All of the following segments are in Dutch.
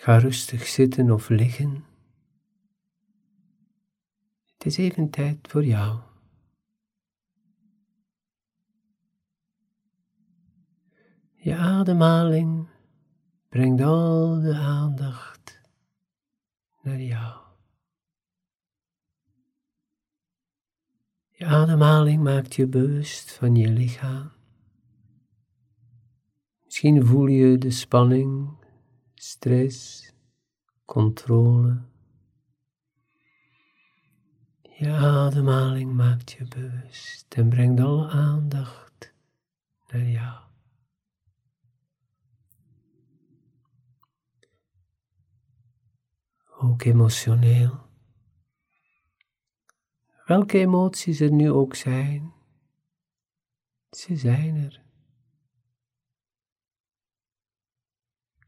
Ga rustig zitten of liggen. Het is even tijd voor jou. Je ademhaling brengt al de aandacht naar jou. Je ademhaling maakt je bewust van je lichaam. Misschien voel je de spanning, stress, controle. Je ademhaling maakt je bewust en brengt alle aandacht naar jou. Ook emotioneel. Welke emoties er nu ook zijn, ze zijn er.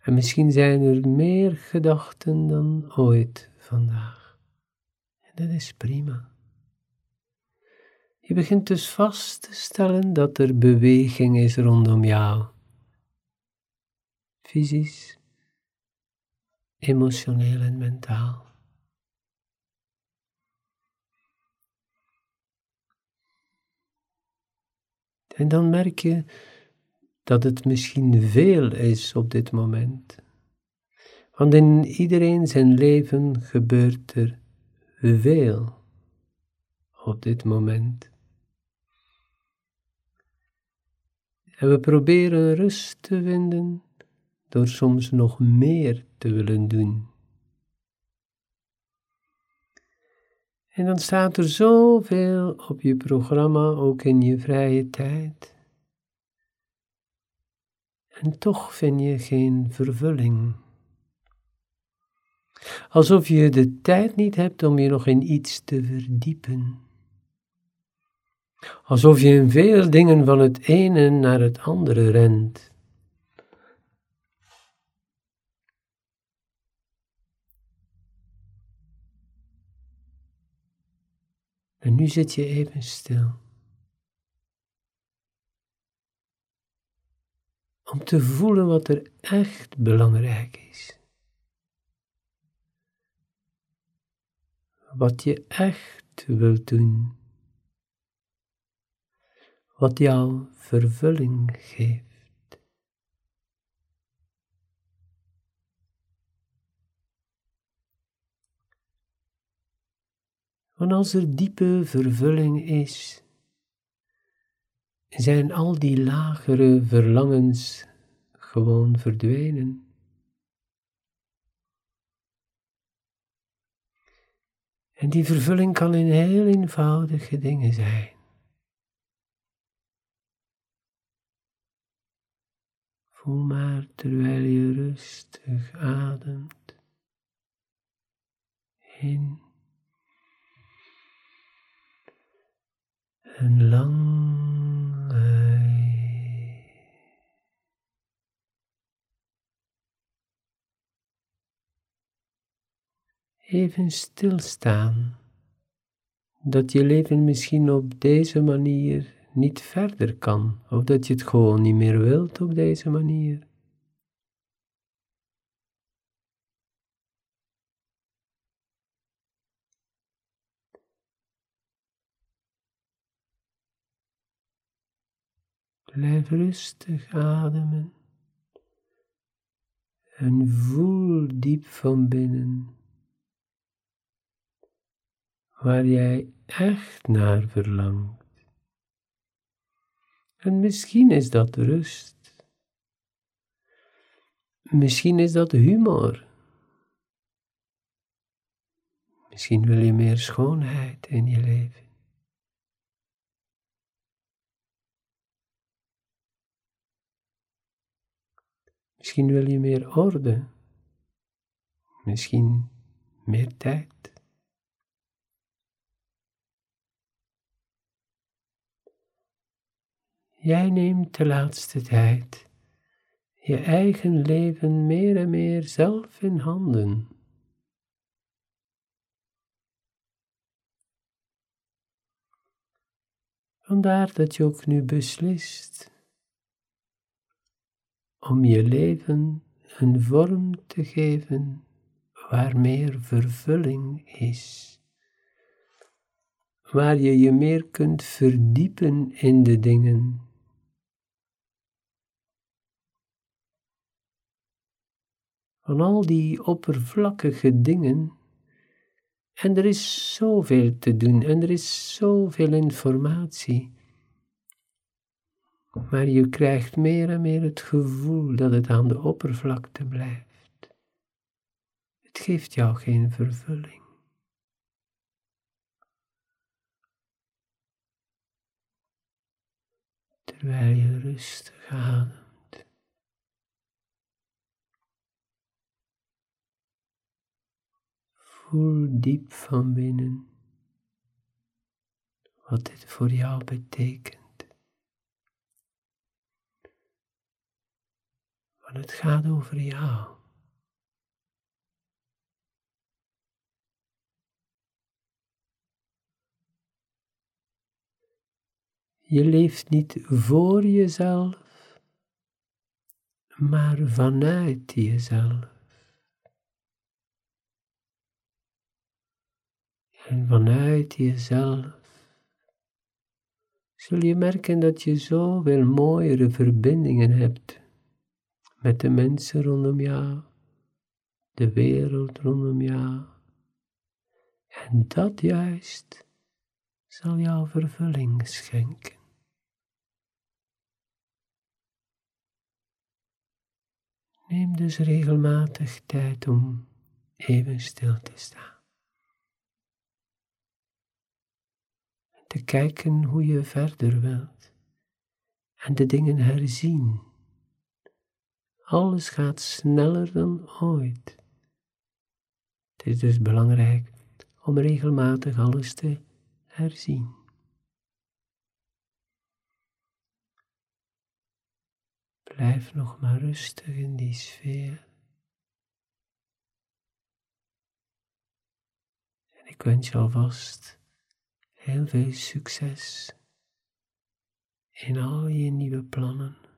En misschien zijn er meer gedachten dan ooit vandaag. En dat is prima. Je begint dus vast te stellen dat er beweging is rondom jou. Fysisch, emotioneel en mentaal. En dan merk je dat het misschien veel is op dit moment. Want in iedereen zijn leven gebeurt er veel op dit moment. En we proberen rust te vinden door soms nog meer te willen doen. En dan staat er zoveel op je programma, ook in je vrije tijd. En toch vind je geen vervulling. Alsof je de tijd niet hebt om je nog in iets te verdiepen. Alsof je in veel dingen van het ene naar het andere rent. En nu zit je even stil. Om te voelen wat er echt belangrijk is. Wat je echt wilt doen. Wat jou vervulling geeft. Want als er diepe vervulling is, zijn al die lagere verlangens gewoon verdwenen. En die vervulling kan in heel eenvoudige dingen zijn. Voel maar terwijl je rustig ademt. In en lang Even stilstaan, dat je leven misschien op deze manier niet verder kan, of dat je het gewoon niet meer wilt op deze manier. Blijf rustig ademen en voel diep van binnen waar jij echt naar verlangt. En misschien is dat rust. Misschien is dat humor. Misschien wil je meer schoonheid in je leven. Misschien wil je meer orde. Misschien meer tijd. Jij neemt de laatste tijd je eigen leven meer en meer zelf in handen. Vandaar dat je ook nu beslist om je leven een vorm te geven waar meer vervulling is. Waar je je meer kunt verdiepen in de dingen. Van al die oppervlakkige dingen. En er is zoveel te doen en er is zoveel informatie. Maar je krijgt meer en meer het gevoel dat het aan de oppervlakte blijft. Het geeft jou geen vervulling. Terwijl je rustig ademt. Voel diep van binnen wat dit voor jou betekent. Want het gaat over jou. Je leeft niet voor jezelf, maar vanuit jezelf. En vanuit jezelf zul je merken dat je zoveel mooiere verbindingen hebt met de mensen rondom jou, de wereld rondom jou. En dat juist zal jou vervulling schenken. Neem dus regelmatig tijd om even stil te staan. Te kijken hoe je verder wilt en de dingen herzien alles gaat sneller dan ooit. Het is dus belangrijk om regelmatig alles te herzien. Blijf nog maar rustig in die sfeer. En ik wens je alvast heel veel succes in al je nieuwe plannen.